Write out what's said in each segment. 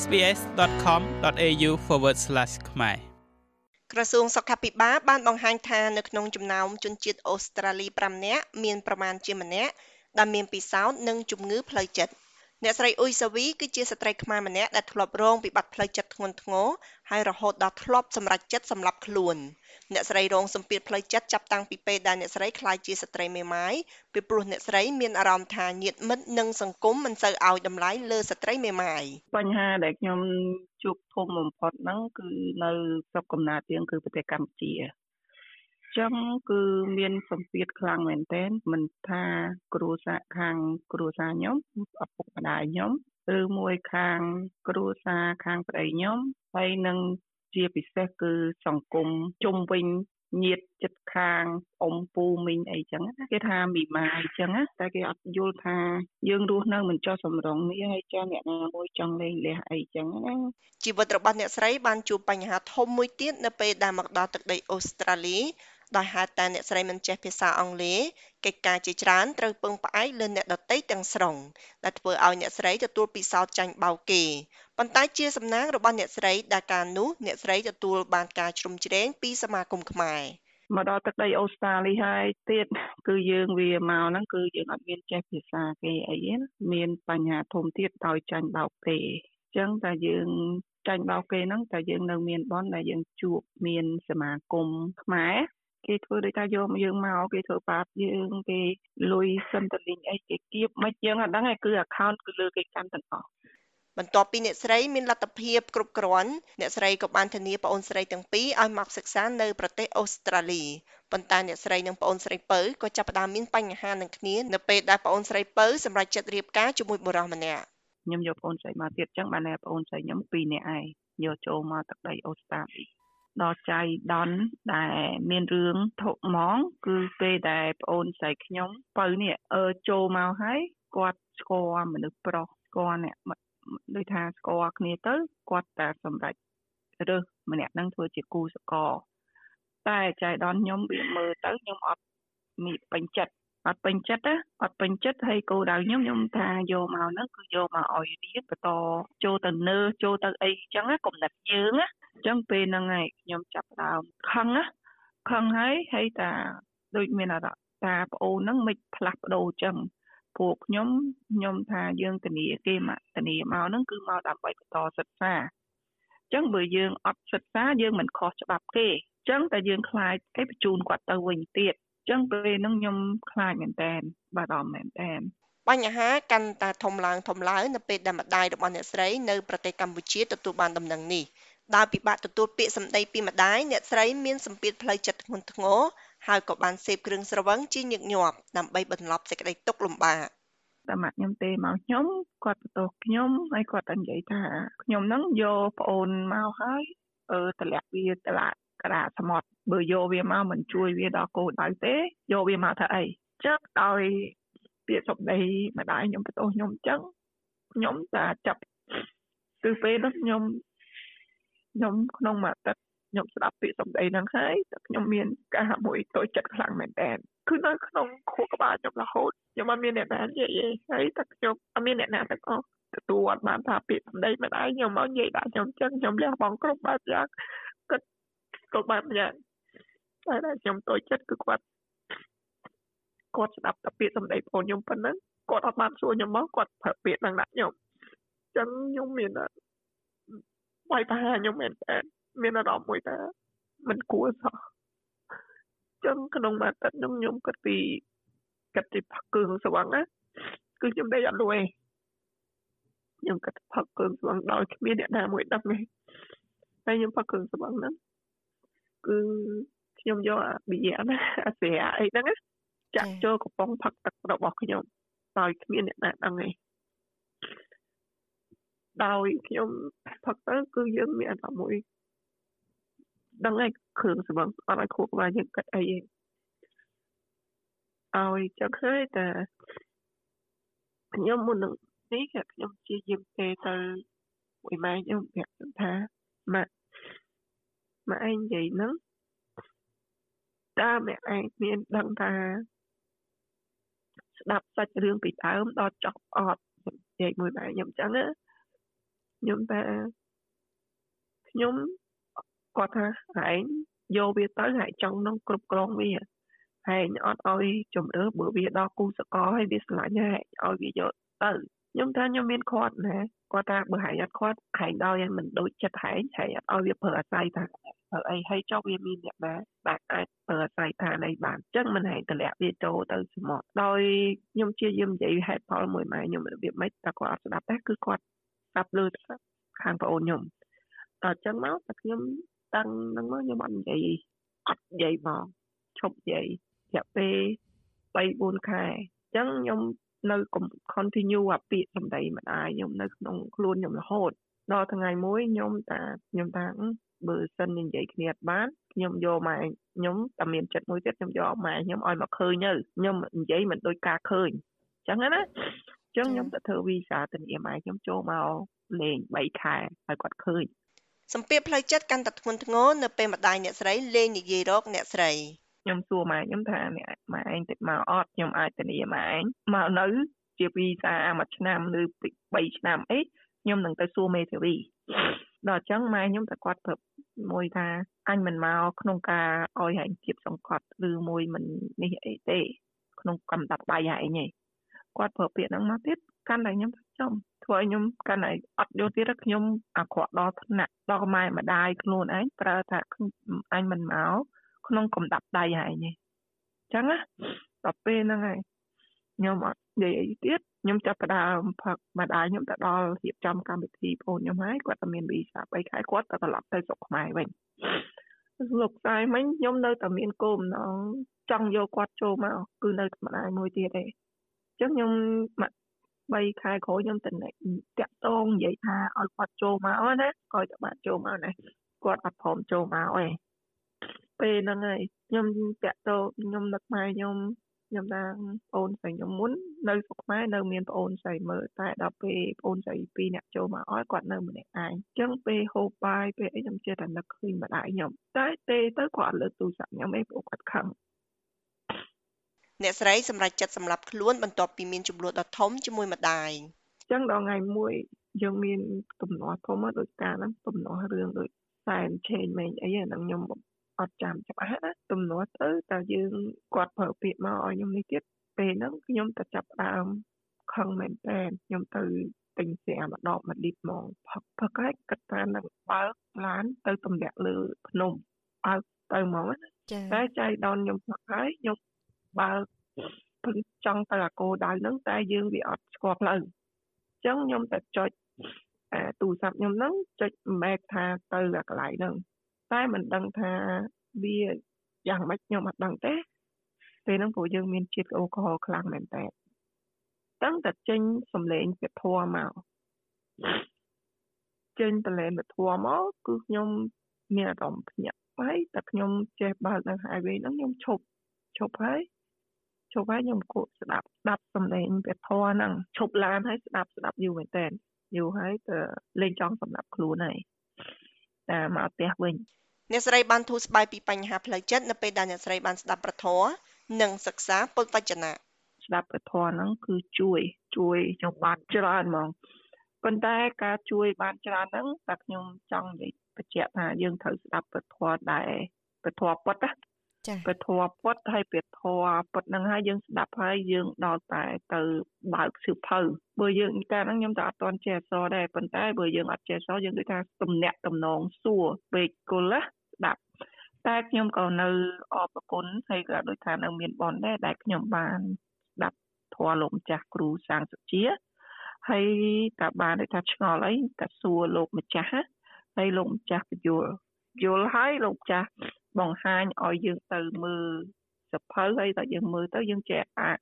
sbs.com.au/ ខ្មែរក្រសួងសុខាភិបាលបានបង្ហាញថានៅក្នុងចំណោមជនជាតិអូស្ត្រាលី5នាក់មានប្រមាណជាម្នាក់ដែលមានពិសោធន៍នឹងជំងឺផ្លូវចិត្ត អ្នកស្រីអ៊ុយសាវីគឺជាស្ត្រីខ្មែរម្នាក់ដែលធ្លាប់រងវិបត្តិផ្លូវចិត្តធ្ងន់ធ្ងរហើយរហូតដល់ធ្លាប់សម្រេចចិត្តសម្លាប់ខ្លួនអ្នកស្រីរងសម្ពាធផ្លូវចិត្តចាប់តាំងពីពេលដែលអ្នកស្រីក្លាយជាស្ត្រីមេម៉ាយពីព្រោះអ្នកស្រីមានអារម្មណ៍ថាញាតិមិត្តនិងសង្គមមិនសូវឲ្យតម្លៃលើស្ត្រីមេម៉ាយបញ្ហាដែលខ្ញុំជួបធំបំផុតហ្នឹងគឺនៅស្រុកកំណើតយើងគឺប្រទេសកម្ពុជា ចឹងគឺមានសម្ពាធខ្លាំងមែនទែនមិនថាគ្រួសារខាងគ្រួសារខ្ញុំឪពុកម្ដាយខ្ញុំឬមួយខាងគ្រួសារខាងប្តីខ្ញុំហើយនឹងជាពិសេសគឺសង្គមជុំវិញញាតចិត្តខាងអ៊ំពូមីងអីចឹងគេថាមីម៉ាអីចឹងតែគេអត់យល់ថាយើងរស់នៅមិនចោះសំរងនេះហើយចាអ្នកណាមួយចង់លេងលះអីចឹងណាជីវិតរបស់អ្នកស្រីបានជួបបញ្ហាធំមួយទៀតនៅពេលដែលមកដល់ទឹកដីអូស្ត្រាលី ដោយហេតុតែអ្នកស្រីមិនចេះភាសាអង់គ្លេសកិច្ចការជាច្រើនត្រូវពឹងផ្អែកលើអ្នកដទៃទាំងស្រុងដែលធ្វើឲ្យអ្នកស្រីទទួលពិសោធន៍ចាញ់បោកគេប៉ុន្តែជាសំណាងរបស់អ្នកស្រីដែលការនោះអ្នកស្រីទទួលបានការជ្រោមជ្រែងពីសមាគមខ្មែរមកដល់ទឹកដីអូស្ត្រាលីហើយទៀតគឺយើងវាមកហ្នឹងគឺយើងអត់មានចេះភាសាគេអីណាមានបញ្ហាធំទៀតដោយចាញ់បោកគេអញ្ចឹងតែយើងចាញ់បោកគេហ្នឹងតែយើងនៅមានបនដែលយើងជួបមានសមាគមខ្មែរ គេធ្វើដូចថាយកយើងមកគេធ្វើបាបយើងគេលុយសិនតលីងអីគេគៀបមិនយើងអត់ដឹងទេគឺ account គឺលើគេកាន់ទាំងអស់បន្ទាប់ពីអ្នកស្រីមានលទ្ធភាពគ្រប់គ្រាន់អ្នកស្រីក៏បានធានាប្អូនស្រីទាំងពីរឲ្យមកសិក្សានៅប្រទេសអូស្ត្រាលីប៉ុន្តែអ្នកស្រីនិងប្អូនស្រីពៅក៏ចាប់ផ្ដើមមានបញ្ហានឹងគ្នានៅពេលដែលប្អូនស្រីពៅសម្រេចចិត្តរៀបការជាមួយបុរសម្នាក់ខ្ញុំយកប្អូនស្រីមកទៀតចឹងបានតែប្អូនស្រីខ្ញុំពីរនាក់ឯងយកចូលមកទឹកដីអូស្ត្រាលី ដល់ចៃដនដែលមានរឿងធុហ្មង គឺពេលដែលប្អូនស្រីខ្ញុំបើនេះអឺចូលមកហើយគាត់ស្គាល់មនុស្សប្រុសស្គាល់អ្នកដូចថាស្គាល់គ្នាទៅគាត់តែសម្រេចរើសម្នាក់នឹងធ្វើជាគូសកលតែចៃដនខ្ញុំវាមើលទៅខ្ញុំអត់មានពេញចិត្តអត់ពេញចិត្តណាអត់ពេញចិត្តហើយគោដៅខ្ញុំខ្ញុំថាយកមកហ្នឹងគឺយកមកឲ្យរៀនបន្តចូលទៅនើចូលទៅអីចឹងណាគំនិតយើងណា អញ្ចឹងពេលហ្នឹងហើយខ្ញុំចាប់ដើមខឹងណាខឹងហើយហើយតាដូចមានអារម្មណ៍តាប្អូនហ្នឹងមិនផ្លាស់ប្ដូរចឹងពួកខ្ញុំខ្ញុំថាយើងធានាគេមកធានាមកហ្នឹងគឺមកដើម្បីបន្តសិក្សាអញ្ចឹងបើយើងអត់សិក្សាយើងមិនខុសច្បាប់គេអញ្ចឹងតែយើងខ្លាចគេបញ្ជូនគាត់ទៅវិញទៀតអញ្ចឹងពេលហ្នឹងខ្ញុំខ្លាចមែនតើបារម្ភមែនតើបញ្ហាកាន់តែធំឡើងធំឡើងនៅពេលដែលម្ដាយរបស់អ្នកស្រីនៅប្រទេសកម្ពុជាទទួលបានដំណឹងនេះ ដោយពិបាកទទួលពាក្យសម្ដីពីម្ដាយអ្នកស្រីមានសម្ពាធផ្លូវចិត្តធ្ងន់ធ្ងរហើយក៏បានសេពគ្រឿងស្រវឹងជាញឹកញាប់ដើម្បីបន្លប់សេចក្តីទុក្ខលំបាកតែម៉ាក់ខ្ញុំទេមកខ្ញុំគាត់បន្ទោសខ្ញុំហើយគាត់តែនិយាយថាខ្ញុំហ្នឹងយកប្អូនមកហើយអឺតម្លាក់វាតម្លាក់ក្តារសមុទ្របើយកវាមកមិនជួយវាដល់គោលដៅទេយកវាមកធ្វើអីចឹងដោយពាក្យសម្ដីម្ដាយខ្ញុំបន្ទោសខ្ញុំចឹងខ្ញុំតែចាប់គឺពេលនោះខ្ញុំ ខ្ញុំក្នុងមួយអាទិត្យខ្ញុំស្ដាប់ពាក្យសម្ដីហ្នឹងហើយតែខ្ញុំមានការមួយតូចចិត្តខ្លាំងមែនតើគឺនៅក្នុងខួរក្បាលខ្ញុំរហូតខ្ញុំអត់មានអ្នកណានិយាយទេហើយតែខ្ញុំអត់មានអ្នកណាទាំងអស់ទទួលអត់បានថាពាក្យសម្ដីមិនឯងខ្ញុំមកនិយាយដាក់ខ្ញុំចឹងខ្ញុំលះបង់គ្រប់បែបយ៉ាងគាត់គ្រប់បែបយ៉ាងតែដែលខ្ញុំតូចចិត្តគឺគាត់គាត់ស្ដាប់តែពាក្យសម្ដីបងខ្ញុំប៉ុណ្ណឹងគាត់អត់បានសួរខ្ញុំមកគាត់ប្រើពាក្យហ្នឹងដាក់ខ្ញុំចឹងខ្ញុំមាន វាយប្រហារខ្ញុំមែនតើមានអារម្មណ៍មួយថាមិនគួរសោះចឹងក្នុងមួយអាទិត្យខ្ញុំខ្ញុំគិតពីគិតពីផឹកគ្រឿងស្វឹងណាគឺខ្ញុំដេកអត់លួយខ្ញុំគិតផឹកគ្រឿងស្វឹងដោយគ្មានអ្នកណាមួយដឹងទេហើយខ្ញុំផឹកគ្រឿងស្វឹងហ្នឹងគឺខ្ញុំយកអាប៊ីយ៉ាណាអាស្រាអីហ្នឹងចាក់ចូលកំប៉ុងផឹកទឹករបស់ខ្ញុំដោយគ្មានអ្នកណាដឹងទេ ដោយខ្ញុំផឹកទៅគឺយើងមានអារម្មណ៍មួយដឹងហើយគ្រឿងសម្បត្តិអត់ឲ្យខួរក្បាលយើងគិតអីទេឲ្យចឹងហើយតែខ្ញុំមុននឹងនេះខ្ញុំជាយាមទេទៅមួយម៉ែខ្ញុំប្រាប់ថាម៉ាក់ម៉ាក់ឯងនិយាយហ្នឹងតើម៉ាក់ឯងមានដឹងថាស្ដាប់សាច់រឿងពីដើមដល់ចប់អត់និយាយមួយម៉ែខ្ញុំចឹងណា ខ្ញុំថាខ្ញុំគាត់ថាឯងយកវាទៅហើយចង់នឹងគ្រប់គ្រងវាហើយអត់ឲ្យជំរឿបើវាដល់គូសកលហើយវាឆ្លាញ់ហើយឲ្យវាយកទៅខ្ញុំថាខ្ញុំមានគាត់ណាគាត់ថាបើហែងអត់គាត់ហែងដល់មិនដូចចិត្តហែងហែងអត់ឲ្យវាប្រើអាស្រ័យថាប្រើអីហើយចុះវាមានអ្នកណាបាទអាចប្រើអាស្រ័យថាអីបានអញ្ចឹងមិនហែងតម្លាក់វាចូលទៅសមុទ្រដោយខ្ញុំជាយាមនិយាយហេតុផលមួយម៉ែខ្ញុំរបៀបម៉េចតែគាត់អត់ស្ដាប់ទេគឺគាត់ ស្ដាប់លើខាងប្អូនខ្ញុំតើអញ្ចឹងមកតែខ្ញុំតាំងហ្នឹងមកខ្ញុំអត់និយាយអត់និយាយមកឈប់និយាយរយៈពេល3 4ខែអញ្ចឹងខ្ញុំនៅ continue អាពាក្យសម្ដីម្ដាយខ្ញុំនៅក្នុងខ្លួនខ្ញុំរហូតដល់ថ្ងៃមួយខ្ញុំតាខ្ញុំតាបើសិននិយាយគ្នាអត់បានខ្ញុំយកម៉ែខ្ញុំតែមានចិត្តមួយទៀតខ្ញុំយកម៉ែខ្ញុំឲ្យមកឃើញទៅខ្ញុំនិយាយមិនដូចការឃើញអញ្ចឹងណាអញ្ចឹងខ្ញុំទៅធ្វើវីសាទៅនាម៉ែខ្ញុំចូលមកលេង3ខែឲ្យគាត់ឃើញសម្ពាធផ្លូវចិត្តកាន់តែធ្ងន់ធ្ងរនៅពេលម្ដាយអ្នកស្រីលេងនិយាយរកអ្នកស្រីខ្ញុំសួរម៉ែខ្ញុំថាម៉ែឯងទៅមកអត់ខ្ញុំអាចធានាម៉ែឯងមកនៅ ជាវីសាមួយឆ្នាំឬ3ឆ្នាំអីខ្ញុំនឹងទៅសួរមេធាវីដល់អញ្ចឹងម៉ែខ្ញុំតែគាត់ប្រាប់មួយថាអញមិនមកក្នុងការឲ្យហែងគៀបសង្កត់ឬមួយមិននេះអីទេ ក្នុងកំដាប់ដៃហែងឯង គាត់ប្រើពាក្យហ្នឹងមកទៀតកាន់តែខ្ញុំចំធ្វើឲ្យខ្ញុំកាន់តែអត់យល់ទៀតខ្ញុំអាក្រក់ដល់ថ្នាក់ដល់ម៉ែម្ដាយខ្លួនឯងប្រើថាអញមិនមកក្នុងកំដាប់ដៃហែងឯងអញ្ចឹងណាដល់ពេលហ្នឹងហើយខ្ញុំអត់និយាយអីទៀតខ្ញុំចាប់ផ្ដើមផឹកម្ដាយខ្ញុំទៅដល់រៀបចំកម្មវិធីបងខ្ញុំហើយគាត់តែមានវីសា3ខែគាត់ទៅត្រឡប់ទៅស្រុកខ្មែរវិញលោកស្ដាយមិញខ្ញុំនៅតែមានគោលបំណងចង់យកគាត់ចូលមកគឺនៅម្ដាយមួយទៀតទេអញ្ចឹងខ្ញុំ3ខែក្រោយខ្ញុំទៅតាក់តងនិយាយថាឲ្យគាត់ចូលមកណាឲ្យតែបានចូលមកណាគាត់អត់ព្រមចូលមកទេពេលហ្នឹងហើយខ្ញុំតាក់តងខ្ញុំនឹកម៉ែខ្ញុំខ្ញុំថាបងស្រីខ្ញុំមុននៅស្រុកខ្មែរនៅមានបងស្រីមើលតែដល់ពេលបងស្រីពីរអ្នកចូលមកអស់គាត់នៅម្នាក់ឯងអញ្ចឹងពេលហូបបាយពេលអីខ្ញុំចេះតែនឹកឃើញម្ដាយខ្ញុំតែទេទៅគាត់លើកទូរស័ព្ទខ្ញុំអីព្រោះគាត់ខឹង អ្នកស្រីសម្រេចចិត្តសម្លាប់ខ្លួនបន្ទាប់ពីមានចំនួនដ៏ធំជាមួយម្ដាយអញ្ចឹងដល់ថ្ងៃមួយយើងមានទំនាស់ធំដូចការហ្នឹងទំនាស់រឿងដូចសែនឆេងម៉េងអីហ្នឹងខ្ញុំអត់ចាំច្បាស់ណាទំនាស់ទៅតែយើងគាត់ប្រើពាក្យមកឲ្យខ្ញុំនេះទៀតពេលហ្នឹងខ្ញុំទៅចាប់ដើមខឹងមែនតើខ្ញុំទៅទិញស្រាម្ដងមួយលីត្រហ្មងផឹកផឹកហើយគិតថានឹងបើកឡានទៅទម្លាក់លើភ្នំបើកទៅហ្មងណាតែចៃដនខ្ញុំផឹកហើយខ្ញុំ បើកពឹងចង់ទៅអាគោដៅហ្នឹងតែយើងវាអត់ស្គាល់ផ្លូវអញ្ចឹងខ្ញុំតែចុចអាទូរស័ព្ទខ្ញុំហ្នឹងចុច map ថាទៅអាកន្លែងហ្នឹងតែមិនដឹងថាវាយ៉ាងម៉េចខ្ញុំអត់ដឹងទេពេលហ្នឹងព្រោះយើងមានជាតិអ៊ូកូហលខ្លាំងមែនតើតាំងតែចេញសំឡេងពធัวមកចេញតលែនពធัวមកគឺខ្ញុំមានអារម្មណ៍ភ្ញាក់ហើយតែខ្ញុំចេះបើកនៅ highway ហ្នឹងខ្ញុំឈប់ឈប់ហើយ ឈប់ហើយខ្ញុំគួរស្ដាប់ស្ដាប់សំឡេងពធัวហ្នឹងឈប់ឡានហើយស្ដាប់ស្ដាប់យូរមែនតើយូរហើយទៅលេងចង់សម្រាប់ខ្លួនហើយតែមកផ្ទះវិញអ្នកស្រីបានធូរស្បើយពីបញ្ហាផ្លូវចិត្តនៅពេលដែលអ្នកស្រីបានស្ដាប់ប្រធរនិងសិក្សាពុទ្ធវចនៈស្ដាប់ប្រធរហ្នឹងគឺជួយជួយខ្ញុំបានច្រើនហ្មងប៉ុន្តែការជួយបានច្រើនហ្នឹងតែខ្ញុំចង់និយាយបញ្ជាក់ថាយើងត្រូវស្ដាប់ប្រធរដែរប្រធរពុទ្ធណា ចា៎ពធពុទ្ធហើយពធពុទ្ធហ្នឹងហើយយើងស្ដាប់ហើយយើងដល់តែទៅបើកសៀវភៅបើយើងកាលហ្នឹងខ្ញុំទៅអត់ទាន់ចេះអក្សរដែរប៉ុន្តែបើយើងអត់ចេះអក្សរយើងដូចថាទំនាក់ទំនងសួរពេកគុលណាស្ដាប់តែខ្ញុំក៏នៅអរគុណហើយក៏ដូចថានៅមានបនដែរដែលខ្ញុំបានស្ដាប់ធម៌លោកម្ចាស់គ្រូសាងសុជាហើយក៏បានដូចថាឆ្ងល់អីក៏សួរលោកម្ចាស់ហើយលោកម្ចាស់ពយល់យល់ហើយលោកចាស់ បង្ហាញឲ្យយើងទៅមើលសភៅហើយតែយើងមើលទៅយើងចេះអាច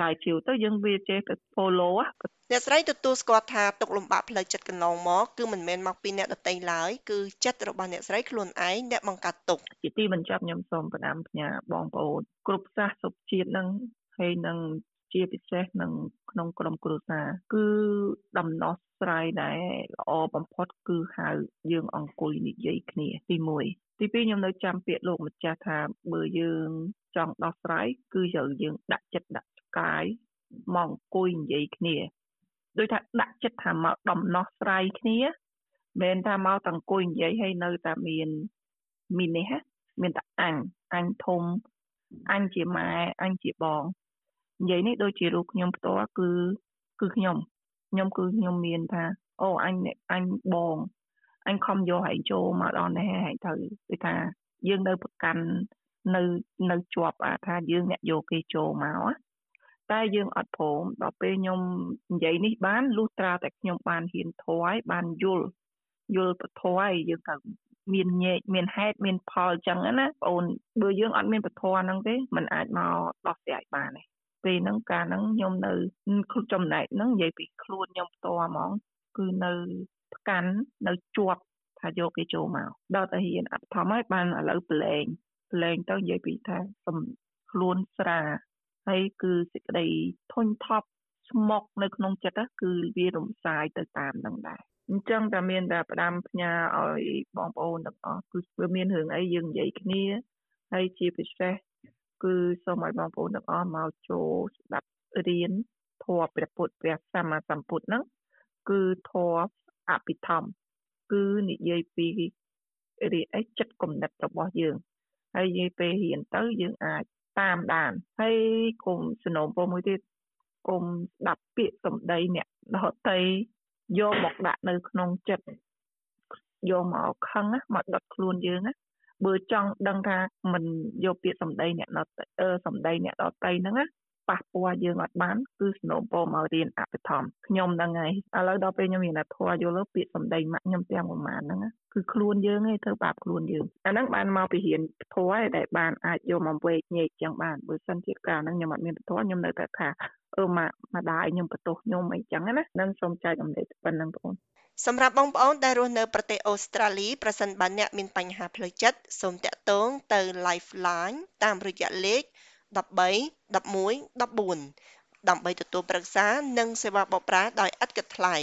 ចាយជឿទៅយើងវាចេះទៅ follow អ្នកស្រីទទួលស្គាល់ថាទុកលំបាកផ្លូវចិត្តកន្លងមកគឺមិនមែនមកពីអ្នកដទៃឡើយគឺចិត្តរបស់អ្នកស្រីខ្លួនឯងដែលបង្កើតទុកជាទីបញ្ចប់ខ្ញុំសូមផ្ដាំផ្ញើបងប្អូនគ្រប់សាសសុខជាតិនឹងហើយនឹងជាពិសេសនឹងក្នុងក្រុមគ្រួសារគឺដំណោះស្រាយដែលល្អបំផុតគឺហៅយើងអង្គុយនិយាយគ្នាទី1 ទី2ខ្ញុំនៅចាំពាក្យលោកម្ចាស់ថាបើយើងចង់ដោះស្រាយគឺយើងយើងដាក់ចិត្តដាក់កាយមកអង្គុយនិយាយគ្នាដូចថាដាក់ចិត្តថាមកដំណោះស្រាយគ្នាមិនថាមកតអង្គុយនិយាយហើយនៅតែមានមាននេះមានតែអញអញធំអញជាម៉ែអញជាបងនិយាយនេះដូចជារូបខ្ញុំផ្ទាល់គឺគឺខ្ញុំខ្ញុំគឺខ្ញុំមានថាអូអញអញបង អញខំយកហែងចូលមកដល់នេះហែងទៅគឺថាយើងនៅប្រកាន់នៅនៅជាប់ថាយើងអ្នកយកគេចូលមកតែយើងអត់ព្រមដល់ពេលខ្ញុំនិយាយនេះបានលុះត្រាតែខ្ញុំបានហ៊ានធွာយបានយល់យល់ពធឲ្យយើងទៅមានញែកមានហេតុមានផលអញ្ចឹងណាបងអូនបើយើងអត់មានពធហ្នឹងទេมันអាចមកដោះស្រាយបានទេពេលហ្នឹងកាលហ្នឹងខ្ញុំនៅចំណែកហ្នឹងនិយាយពីខ្លួនខ្ញុំផ្ទាល់ហ្មងគឺនៅ ផ្កាន់នៅជាប់ថាយកគេចូលមកដល់តែហ៊ានអត់ធំហើយបានឥឡូវប្រឡែងប្រឡែងទៅនិយាយពីថាសំខ្លួនស្រាហើយគឺសេចក្តីធុញថប់ស្មុកនៅក្នុងចិត្តគឺវារំសាយទៅតាមនឹងដែរអញ្ចឹងតែមានតែផ្ដាំផ្ញើឲ្យបងប្អូនទាំងអស់គឺវាមានរឿងអីយើងនិយាយគ្នាហើយជាពិសេសគឺសូមឲ្យបងប្អូនទាំងអស់មកចូលស្ដាប់រៀនធម៌ព្រះពុទ្ធព្រះសម្មាសម្ពុទ្ធហ្នឹងគឺធម៌ អភិធម្មគឺនិយាយពីរីអីចិត្តគំនិតរបស់យើងហើយនិយាយពេលរៀនទៅយើងអាចតាមដានហើយគុំសនំពោមួយទៀតគុំស្ដាប់ពាក្យសម្ដីអ្នកដតីយកមកដាក់នៅក្នុងចិត្តយកមកខឹងមកដុតខ្លួនយើងណាបើចង់ដឹងថាមិនយកពាក្យសម្ដីអ្នកដតីអឺសម្ដីអ្នកដតីហ្នឹងណា ប៉ះពាល់យើងអត់បានគឺសំណូមពរមករៀនអភិធម្មខ្ញុំហ្នឹងហើយឥឡូវដល់ពេលខ្ញុំមានធម៌យល់ពាក្យសម្ដីម៉ាក់ខ្ញុំទាំងប្រមាណហ្នឹងគឺខ្លួនយើងឯងធ្វើបាបខ្លួនយើងអាហ្នឹងបានមកពីរៀនធម៌ឯងដែលបានអាចយកមកវេកញែកចឹងបានបើសិនជាកាលហ្នឹងខ្ញុំអត់មានធម៌ខ្ញុំនៅតែថាអឺម៉ាក់ម្ដាយខ្ញុំបន្ទោសខ្ញុំអីចឹងណានឹងសូមចែកអំណេកប៉ុណ្ណឹងបងសម្រាប់បងប្អូនដែលរស់នៅប្រទេសអូស្ត្រាលីប្រសិនបើអ្នកមានបញ្ហាផ្លូវចិត្តសូមតាក់ទងទៅ Lifeline តាមរយៈលេខ 13 11 14ដើម្បីទទួលប្រឹក្សានិងសេវាបម្រើដោយឥតគិតថ្លៃ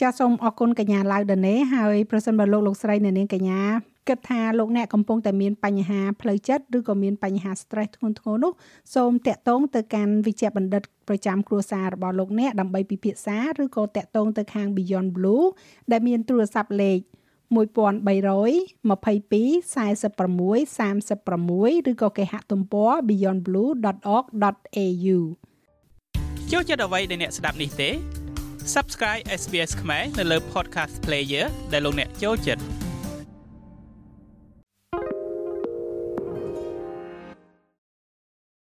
ចាសសូមអរគុណកញ្ញាឡៅដនេហើយប្រសិនបើលោកលោកស្រីនៅនាងកញ្ញាគិតថាលោកអ្នកកំពុងតែមានបញ្ហាផ្លូវចិត្តឬក៏មានបញ្ហា stress ធ្ងន់ធ្ងរនោះសូមតាក់ទងទៅកាន់វិជ្ជបណ្ឌិតប្រចាំគ្រួសាររបស់លោកអ្នកដើម្បីពិភាក្សាឬក៏តាក់ទងទៅខាង Beyond Blue ដែលមានទូរស័ព្ទលេខ 1322 46 36ឬក៏គេហទំព័រ beyondblue.org.au ចូលចិត្តអ្វីដែលអ្នកស្ដាប់នេះទេ Subscribe SBS ខ្មែរនៅលើ Podcast Player ដែលលោកអ្នកចូលចិត្ត